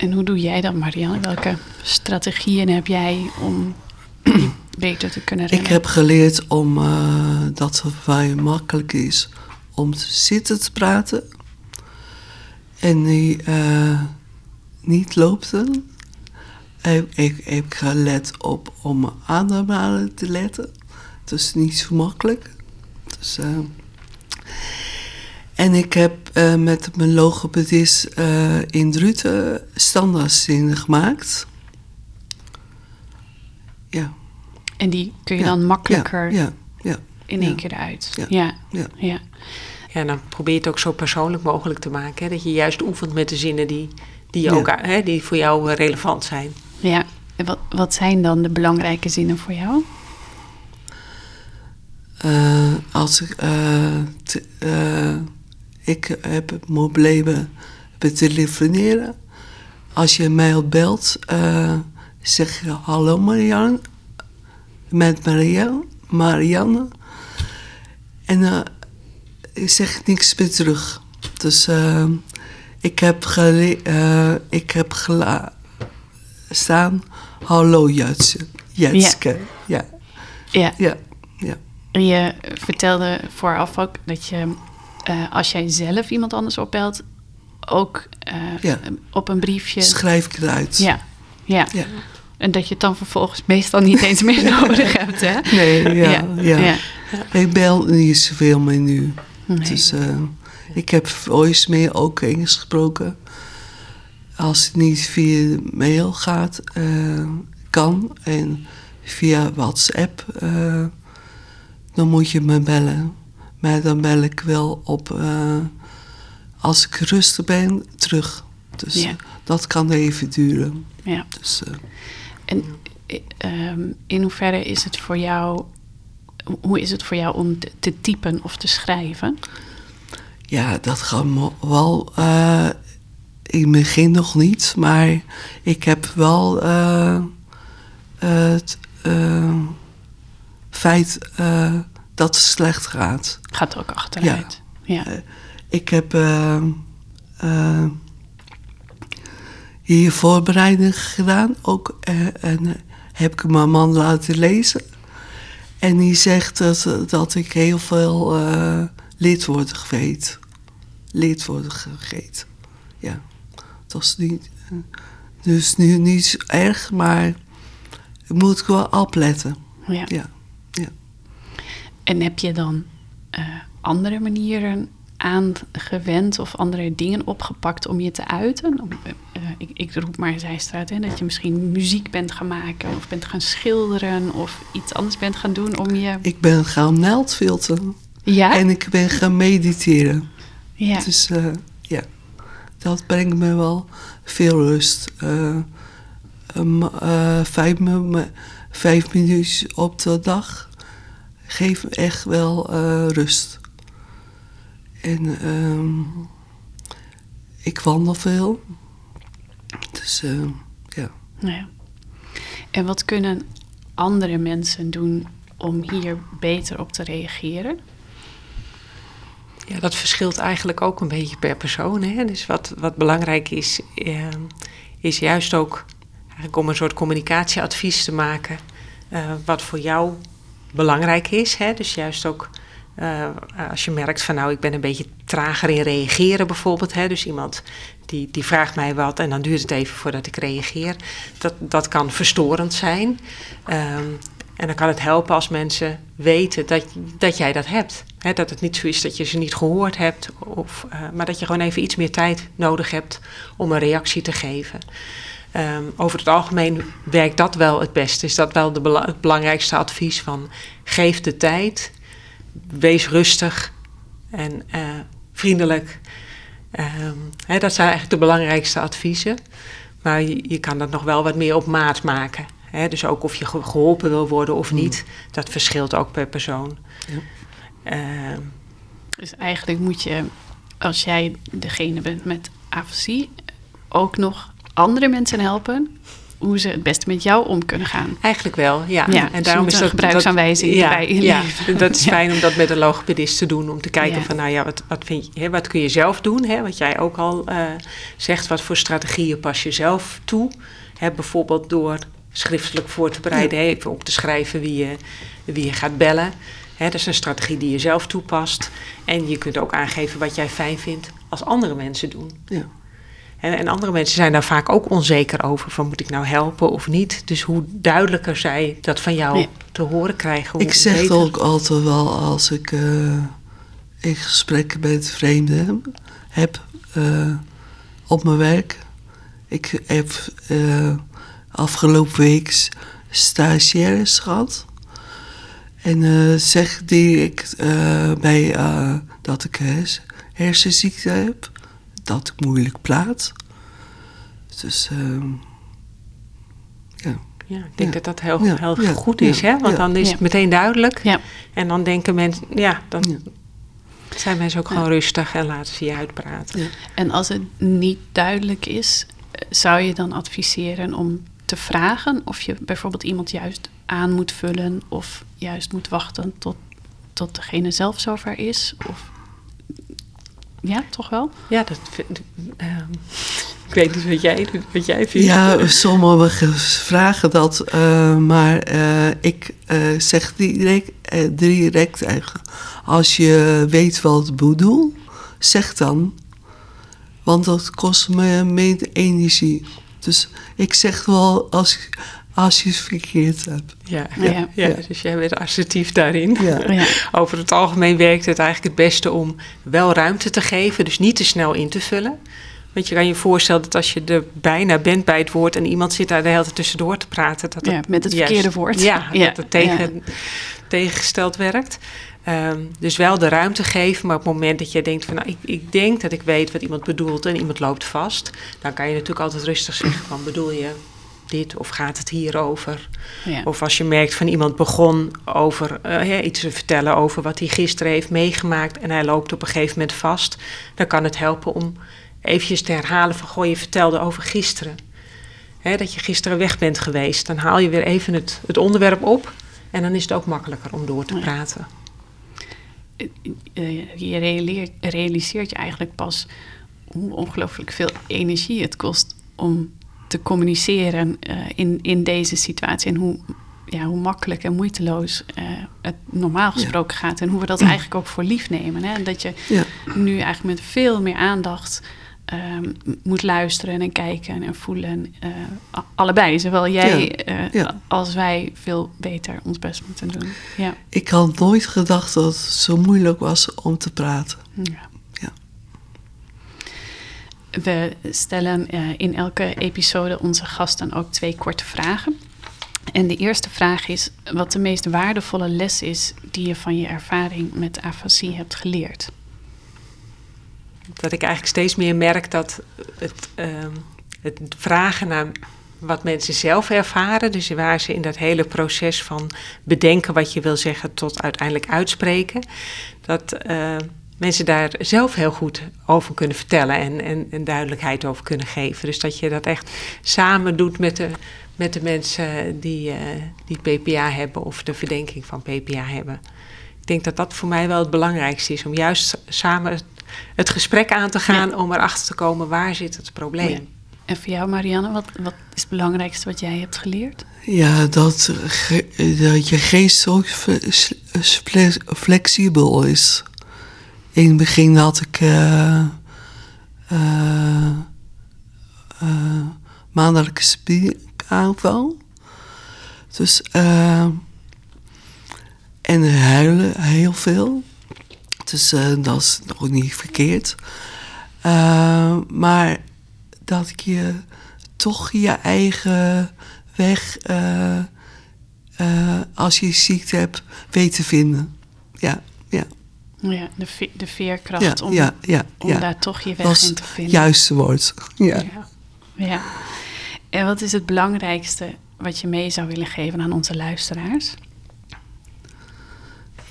En hoe doe jij dat, Marianne? Welke strategieën heb jij om beter te kunnen redden? Ik heb geleerd om eh, dat het vrij makkelijk is om te zitten te praten. En die, eh, niet lopen. Ik, ik heb gelet op om mijn ademhalen te letten. Dat is niet zo makkelijk. Dus, eh, en ik heb eh, met mijn logopedist eh, in Druten standaardzinnen gemaakt. Ja. En die kun je Ja, dan makkelijker Ja, ja, in ja. één keer eruit. Ja. Ja. ja. Ja. Ja, dan probeer je het ook zo persoonlijk mogelijk te maken. Hè? Dat je juist oefent met de zinnen die, die, ook, hè, die voor jou eh, relevant zijn. ja. En wat, wat zijn dan de belangrijke zinnen voor jou? eh, als ik, eh, eh, ik heb problemen met telefoneren. Als je mij al belt, eh, zeg je hallo Marianne, met Marianne, Marianne. En eh, ik zeg niks meer terug. Dus eh, ik heb, gele- ik heb gela- staan, hallo Jutske. Jetske. Ja. Ja. Ja. ja. Je vertelde vooraf ook dat je, eh, als jij zelf iemand anders opbelt, ook eh, Ja. op een briefje. Schrijf ik het uit. Ja, ja. Ja. En dat je het dan vervolgens meestal niet eens meer nodig hebt, hè? Nee, ja, ja. ja. Ik bel niet zoveel meer nu. Nee. Dus eh, ik heb voicemail ook Engels gesproken. Als het niet via mail gaat, kan. En via WhatsApp, dan moet je me bellen. Maar dan bel ik wel op, eh, als ik rustig ben, terug. Dus Ja. dat kan even duren. ja. Dus, eh, En eh, ehm, in hoeverre is het voor jou, hoe is het voor jou om te, te typen of te schrijven? Ja, dat gaat wel. eh in het begin nog niet, maar ik heb wel het feit eh, dat het slecht gaat. Gaat ook achteruit. Ja. Eh, ik heb eh, eh, hier voorbereiding gedaan ook. en heb ik mijn man laten lezen. En die zegt dat, dat ik heel veel eh lidwoorden vergeet. Lidwoorden vergeet. Ja, dat is niet... dus nu niet zo erg, maar moet ik wel opletten. Ja. Ja, ja. En heb je dan eh, andere manieren aangewend of andere dingen opgepakt om je te uiten? Om, eh, eh, ik, ik roep maar zijstraat, hè, dat je misschien muziek bent gaan maken of bent gaan schilderen of iets anders bent gaan doen om je... Ik ben gaan naaldfilteren. Ja? En ik ben gaan mediteren. ja. Dus ja, dat brengt me wel veel rust. Vijf minuutjes op de dag geeft me echt wel eh, rust. En ehm, ik wandel veel. Dus eh, ja. Ja. En wat kunnen andere mensen doen om hier beter op te reageren? Ja, dat verschilt eigenlijk ook een beetje per persoon. Hè? Dus wat, wat belangrijk is, eh, is juist ook eigenlijk om een soort communicatieadvies te maken. eh, wat voor jou belangrijk is. Hè? Dus juist ook eh, als je merkt van nou, ik ben een beetje trager in reageren bijvoorbeeld. Hè? Dus iemand die, die vraagt mij wat en dan duurt het even voordat ik reageer. Dat, dat kan verstorend zijn. Ehm, en dan kan het helpen als mensen weten dat, dat jij dat hebt. Dat het niet zo is dat je ze niet gehoord hebt, of, eh, maar dat je gewoon even iets meer tijd nodig hebt om een reactie te geven. Ehm, over het algemeen werkt dat wel het beste. Is dat wel de bela- het belangrijkste advies van geef de tijd, wees rustig en eh, vriendelijk. Ehm, hè, dat zijn eigenlijk de belangrijkste adviezen. Maar je, je kan dat nog wel wat meer op maat maken. Hè? Dus ook of je ge- geholpen wil worden of niet, dat verschilt ook per persoon. Ja. Ehm, Dus eigenlijk moet je, als jij degene bent met afasie, ook nog andere mensen helpen hoe ze het beste met jou om kunnen gaan. eigenlijk wel, ja. Ja, dus je moet een gebruiksaanwijzing ja, erbij Ja, dat is Ja. fijn om dat met een logopedist te doen. Om te kijken Ja. van, nou ja, wat, wat, vind je, hè, wat kun je zelf doen? Hè? Wat jij ook al eh, zegt, wat voor strategieën pas je zelf toe? Hè, bijvoorbeeld door schriftelijk voor te bereiden, hè, even op te schrijven wie je, wie je gaat bellen. Hè, dat is een strategie die je zelf toepast. En je kunt ook aangeven wat jij fijn vindt als andere mensen doen. ja. En, en andere mensen zijn daar vaak ook onzeker over. Van moet ik nou helpen of niet? Dus hoe duidelijker zij dat van jou te horen krijgen. Hoe Ik zeg beter. ook altijd wel als ik eh, in gesprekken met vreemden heb eh, op mijn werk. Ik heb eh, afgelopen week stagiaires gehad. En zeg die ik bij dat ik hers- hersenziekte heb, dat moeilijk praat. Dus ehm, ja. Ja, ik denk Ja. dat dat heel, Ja, heel ja, goed ja, is, hè? Want ja. dan is Ja. het meteen duidelijk. Ja. En dan denken mensen, ja, dan Ja. zijn mensen ook gewoon rustig en laten ze je uitpraten. Ja. En als het niet duidelijk is, eh, zou je dan adviseren om te vragen of je bijvoorbeeld iemand juist aan moet vullen of juist moet wachten tot, tot degene zelf zover is? Of... Ja, toch wel? Ja, dat vind, ehm, ik weet niet wat jij, wat jij vindt. Ja, sommigen vragen dat, eh, maar eh, ik eh, zeg direct, eh, direct eigenlijk, als je weet wat ik bedoel, zeg dan. Want dat kost me meer energie. Dus ik zeg wel als, als je het verkeerd hebt. Ja, Ja. ja, ja, dus jij bent assertief daarin. Ja. Ja. Over het algemeen werkt het eigenlijk het beste om wel ruimte te geven, dus niet te snel in te vullen. Want je kan je voorstellen dat als je er bijna bent bij het woord en iemand zit daar de hele tijd tussendoor te praten, dat Ja, met het verkeerde woord. Ja, Ja, dat het tegen, tegengesteld werkt. Ehm, dus wel de ruimte geven, maar op het moment dat je denkt van nou, ik, ik denk dat ik weet wat iemand bedoelt en iemand loopt vast, dan kan je natuurlijk altijd rustig zeggen van bedoel je dit of gaat het hierover? Ja. Of als je merkt van iemand begon over eh, iets te vertellen over wat hij gisteren heeft meegemaakt en hij loopt op een gegeven moment vast, dan kan het helpen om eventjes te herhalen van goh, je vertelde over gisteren. Hè, dat je gisteren weg bent geweest. Dan haal je weer even het, het onderwerp op en dan is het ook makkelijker om door te Ja. praten. Eh, je realiseert, realiseert je eigenlijk pas hoe ongelooflijk veel energie het kost om te communiceren eh, in, in deze situatie. En hoe, ja, hoe makkelijk en moeiteloos eh, het normaal gesproken gaat. En hoe we dat eigenlijk ook voor lief nemen. Hè? En dat je Ja. nu eigenlijk met veel meer aandacht ehm, moet luisteren en kijken en voelen. eh, allebei, zowel jij ja. als wij veel beter ons best moeten doen. Ja. Ik had nooit gedacht dat het zo moeilijk was om te praten. Ja. We stellen eh, in elke episode onze gasten ook twee korte vragen. En de eerste vraag is wat de meest waardevolle les is die je van je ervaring met afasie hebt geleerd. Dat ik eigenlijk steeds meer merk dat het, ehm, het vragen naar wat mensen zelf ervaren, dus waar ze in dat hele proces van bedenken wat je wil zeggen tot uiteindelijk uitspreken, dat eh, mensen daar zelf heel goed over kunnen vertellen en, en, en duidelijkheid over kunnen geven. Dus dat je dat echt samen doet met de, met de mensen die, eh, die PPA hebben of de verdenking van PPA hebben. Ik denk dat dat voor mij wel het belangrijkste is, om juist samen het- gesprek aan te gaan om erachter te komen waar zit het probleem. Ja. En voor jou, Marianne, wat, wat is het belangrijkste wat jij hebt geleerd? Ja, dat, ge- dat je geest zo fle- fle- flexibel is. In het begin had ik eh eh, eh, maandelijke spieraanval. Dus, en huilen heel veel. Dus dat is nog niet verkeerd. Maar dat je toch je eigen weg, als je ziekte hebt, weet te vinden. Ja, ja, de, ve- de veerkracht ja, om, ja, ja. om daar toch je weg in te vinden. juiste woord. Ja. Ja. En wat is het belangrijkste wat je mee zou willen geven aan onze luisteraars?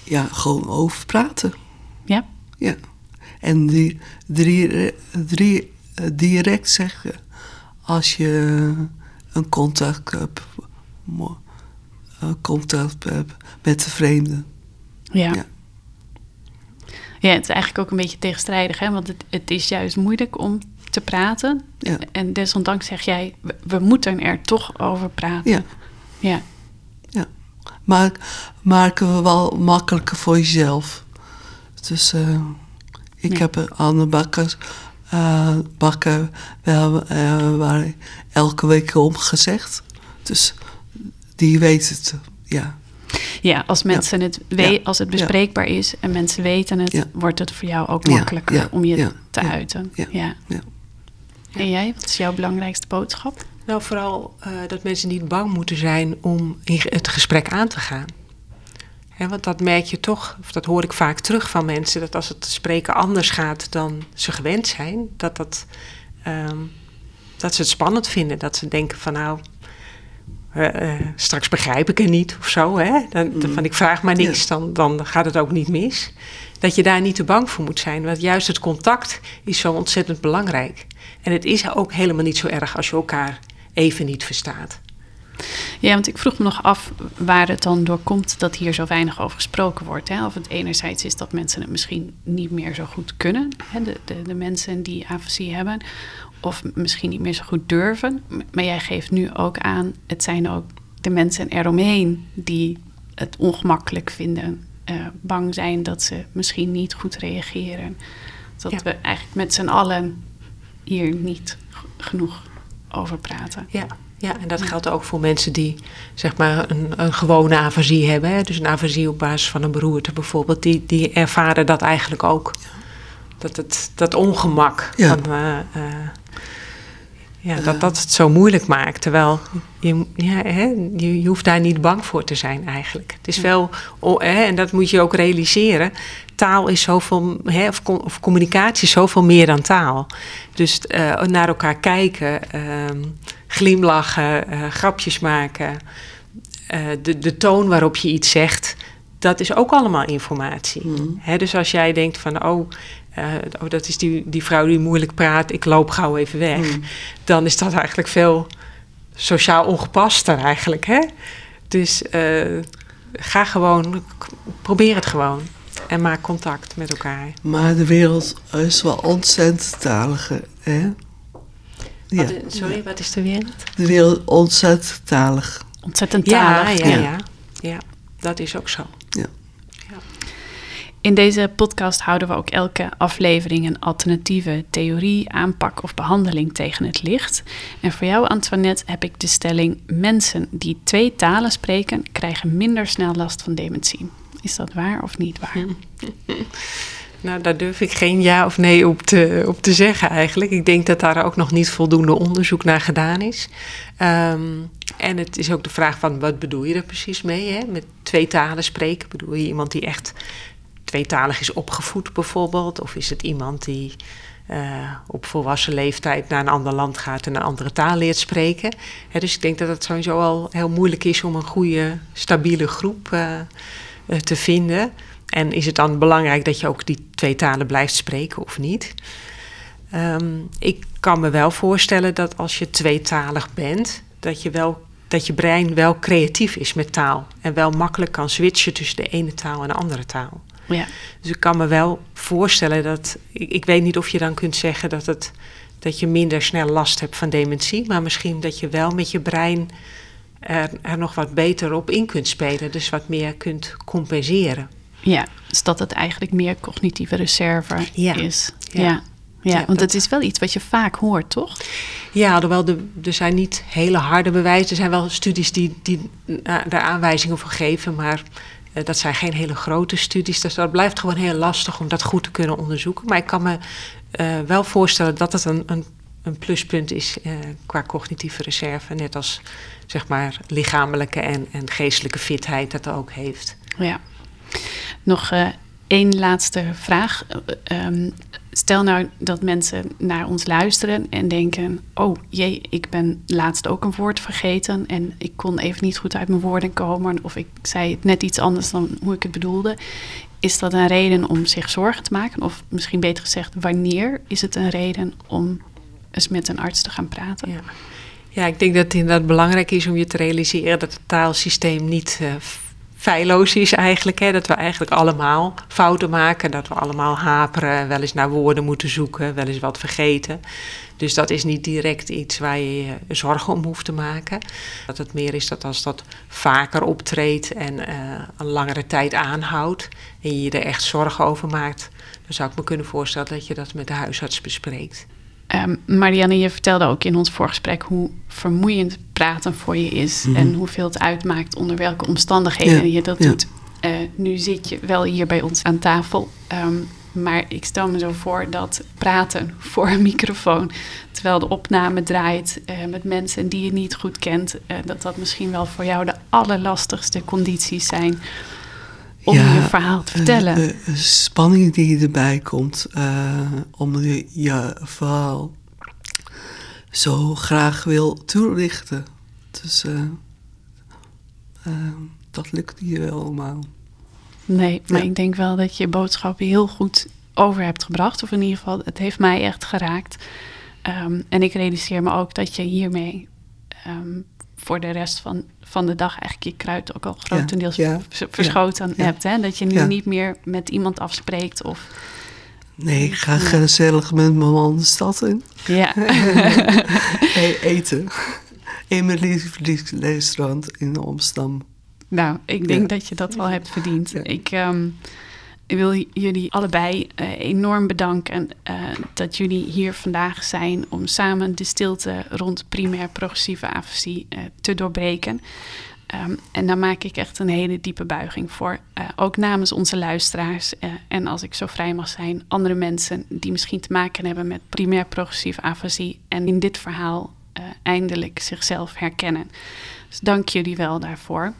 ja, gewoon over praten. Ja? Ja. En die, drie, drie, eh, direct zeggen als je een contact hebt, een contact hebt met de vreemde. Ja. Ja. Het is eigenlijk ook een beetje tegenstrijdig, hè? want het, het is juist moeilijk om te praten. Ja. En desondanks zeg jij, we, we moeten er toch over praten. Ja. Ja, Ja. Maak, maken we wel makkelijker voor jezelf. Dus eh, ik Ja. heb Bakker, eh, Bakker wel, eh, waar elke week om gezegd. Dus die weet het. Ja. Ja als mensen het we- Ja. als het Ja. bespreekbaar is en mensen weten het, Ja. wordt het voor jou ook makkelijker Ja. om je Ja. te Ja. uiten. Ja. Ja. Ja. En jij, wat is jouw belangrijkste boodschap? Nou, vooral eh, dat mensen niet bang moeten zijn om het gesprek aan te gaan. Hè, want dat merk je toch, of dat hoor ik vaak terug van mensen, dat als het spreken anders gaat dan ze gewend zijn, dat, dat, ehm, dat ze het spannend vinden. Dat ze denken van nou, eh, eh, straks begrijp ik het niet of zo. Hè? Dan, dan Mm. van ik vraag maar niks, dan, dan gaat het ook niet mis. Dat je daar niet te bang voor moet zijn. Want juist het contact is zo ontzettend belangrijk. En het is ook helemaal niet zo erg als je elkaar even niet verstaat. Ja, want ik vroeg me nog af waar het dan door komt dat hier zo weinig over gesproken wordt. Hè? Of het enerzijds is dat mensen het misschien niet meer zo goed kunnen, hè? De, de, de mensen die afasie hebben, of misschien niet meer zo goed durven. Maar jij geeft nu ook aan, het zijn ook de mensen eromheen die het ongemakkelijk vinden, eh, bang zijn dat ze misschien niet goed reageren. Dat Ja. we eigenlijk met z'n allen hier niet genoeg over praten. Ja, ja en dat geldt ook voor mensen die zeg maar een, een gewone afasie hebben. Hè? Dus een afasie op basis van een beroerte bijvoorbeeld. Die, die ervaren dat eigenlijk ook. Dat, het, dat ongemak. Ja. Van, eh, eh, ja, dat dat het zo moeilijk maakt. Terwijl je, ja, hè, je, je hoeft daar niet bang voor te zijn eigenlijk. Het is wel, oh, hè, en dat moet je ook realiseren. Taal is zoveel, hè, of, of communicatie is zoveel meer dan taal. Dus eh, naar elkaar kijken, ehm, glimlachen, eh, grapjes maken. eh, de, de toon waarop je iets zegt, dat is ook allemaal informatie. Mm. Hè, dus als jij denkt van, oh, eh, oh dat is die, die vrouw die moeilijk praat, ik loop gauw even weg. Mm. Dan is dat eigenlijk veel sociaal ongepaster eigenlijk. Hè? Dus eh, ga gewoon, probeer het gewoon. En maak contact met elkaar. Maar de wereld is wel ontzettend talig, hè? Ja, Wat, sorry, wat is de wereld? de wereld ontzettend talig. Ontzettend Ja, talig. ja, ja, Ja. ja. dat is ook zo. In deze podcast houden we ook elke aflevering een alternatieve theorie, aanpak of behandeling tegen het licht. En voor jou, Antoinette, heb ik de stelling: mensen die twee talen spreken, krijgen minder snel last van dementie. Is dat waar of niet waar? Nou, daar durf ik geen ja of nee op te, op te zeggen eigenlijk. Ik denk dat daar ook nog niet voldoende onderzoek naar gedaan is. Ehm, en het is ook de vraag van wat bedoel je er precies mee? Hè? Met twee talen spreken, bedoel je iemand die echt tweetalig is opgevoed bijvoorbeeld? Of is het iemand die eh, op volwassen leeftijd naar een ander land gaat en een andere taal leert spreken? Hè, dus ik denk dat het sowieso al heel moeilijk is om een goede, stabiele groep eh, eh, te vinden. En is het dan belangrijk dat je ook die twee talen blijft spreken of niet? Ehm, ik kan me wel voorstellen dat als je tweetalig bent, dat je, wel, dat je brein wel creatief is met taal. En wel makkelijk kan switchen tussen de ene taal en de andere taal. Ja. Dus ik kan me wel voorstellen dat. Ik, ik weet niet of je dan kunt zeggen dat, het, dat je minder snel last hebt van dementie. Maar misschien dat je wel met je brein er, er nog wat beter op in kunt spelen. Dus wat meer kunt compenseren. ja, dus dat het eigenlijk meer cognitieve reserve Ja. is. Ja. Ja. Ja. Want dat- het is wel iets wat je vaak hoort, toch? Ja, alhoewel de, er zijn niet hele harde bewijzen. Er zijn wel studies die, die eh, daar aanwijzingen voor geven, maar dat zijn geen hele grote studies. Dus dat blijft gewoon heel lastig om dat goed te kunnen onderzoeken. Maar ik kan me eh, wel voorstellen dat het een, een, een pluspunt is eh, qua cognitieve reserve. Net als zeg maar lichamelijke en, en geestelijke fitheid dat ook heeft. Ja. Nog eh, één laatste vraag. Eh, ehm, stel nou dat mensen naar ons luisteren en denken: Oh jee, ik ben laatst ook een woord vergeten en ik kon even niet goed uit mijn woorden komen, of ik zei het net iets anders dan hoe ik het bedoelde. Is dat een reden om zich zorgen te maken? Of misschien beter gezegd, wanneer is het een reden om eens met een arts te gaan praten? Ja. ik denk dat het inderdaad belangrijk is om je te realiseren dat het taalsysteem niet eh, feilloos is eigenlijk. Hè? Dat we eigenlijk allemaal fouten maken, dat we allemaal haperen, wel eens naar woorden moeten zoeken, wel eens wat vergeten. Dus dat is niet direct iets waar je je zorgen om hoeft te maken. Dat het meer is dat als dat vaker optreedt en eh, een langere tijd aanhoudt en je je er echt zorgen over maakt, dan zou ik me kunnen voorstellen dat je dat met de huisarts bespreekt. Ehm, Marianne, je vertelde ook in ons voorgesprek hoe vermoeiend praten voor je is en hoeveel het uitmaakt onder welke omstandigheden Ja, je dat ja. doet. Eh, nu zit je wel hier bij ons aan tafel, ehm, maar ik stel me zo voor dat praten voor een microfoon, terwijl de opname draait eh, met mensen die je niet goed kent, eh, dat dat misschien wel voor jou de allerlastigste condities zijn om Ja, je verhaal te vertellen. De spanning die erbij komt, eh, om je, je verhaal zo graag wil toelichten. Dus eh, eh, dat lukt niet allemaal. Nee, maar Ja. ik denk wel dat je boodschap heel goed over hebt gebracht. Of in ieder geval, het heeft mij echt geraakt. Ehm, en ik realiseer me ook dat je hiermee ehm, voor de rest van, van de dag eigenlijk je kruid ook al grotendeels ja, verschoten ja. hebt. Hè? Dat je nu niet meer met iemand afspreekt of... Nee, ik ga gezellig met mijn man de stad in. Ja, E- eten. In mijn lievelingsrestaurant in Amsterdam. nou, ik denk dat je dat wel hebt verdiend. Ja. Ik wil jullie allebei eh, enorm bedanken eh, dat jullie hier vandaag zijn om samen de stilte rond primair progressieve afasie eh, te doorbreken. Ehm, en daar maak ik echt een hele diepe buiging voor. Ook namens onze luisteraars. en als ik zo vrij mag zijn, andere mensen die misschien te maken hebben met primair progressieve afasie. En in dit verhaal eindelijk zichzelf herkennen. Dus dank jullie wel daarvoor.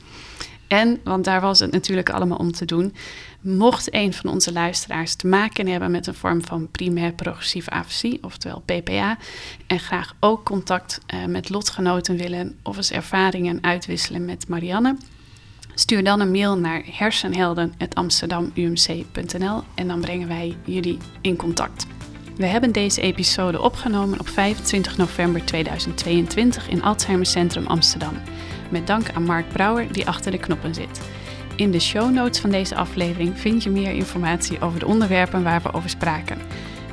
En, want daar was het natuurlijk allemaal om te doen. Mocht een van onze luisteraars te maken hebben met een vorm van primair progressieve afasie, oftewel PPA, en graag ook contact eh, met lotgenoten willen of eens ervaringen uitwisselen met Marianne, stuur dan een mail naar hersenhelden.amsterdamumc.nl en dan brengen wij jullie in contact. We hebben deze episode opgenomen op 25 november 2022 in Alzheimer Centrum Amsterdam. Met dank aan Mark Brouwer die achter de knoppen zit. In de show notes van deze aflevering vind je meer informatie over de onderwerpen waar we over spraken.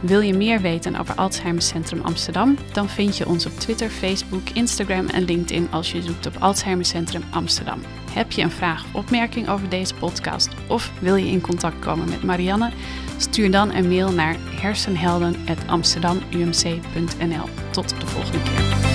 Wil je meer weten over Alzheimer Centrum Amsterdam? Dan vind je ons op Twitter, Facebook, Instagram en LinkedIn als je zoekt op Alzheimer Centrum Amsterdam. Heb je een vraag of opmerking over deze podcast of wil je in contact komen met Marianne? Stuur dan een mail naar hersenhelden.amsterdamumc.nl. Tot de volgende keer.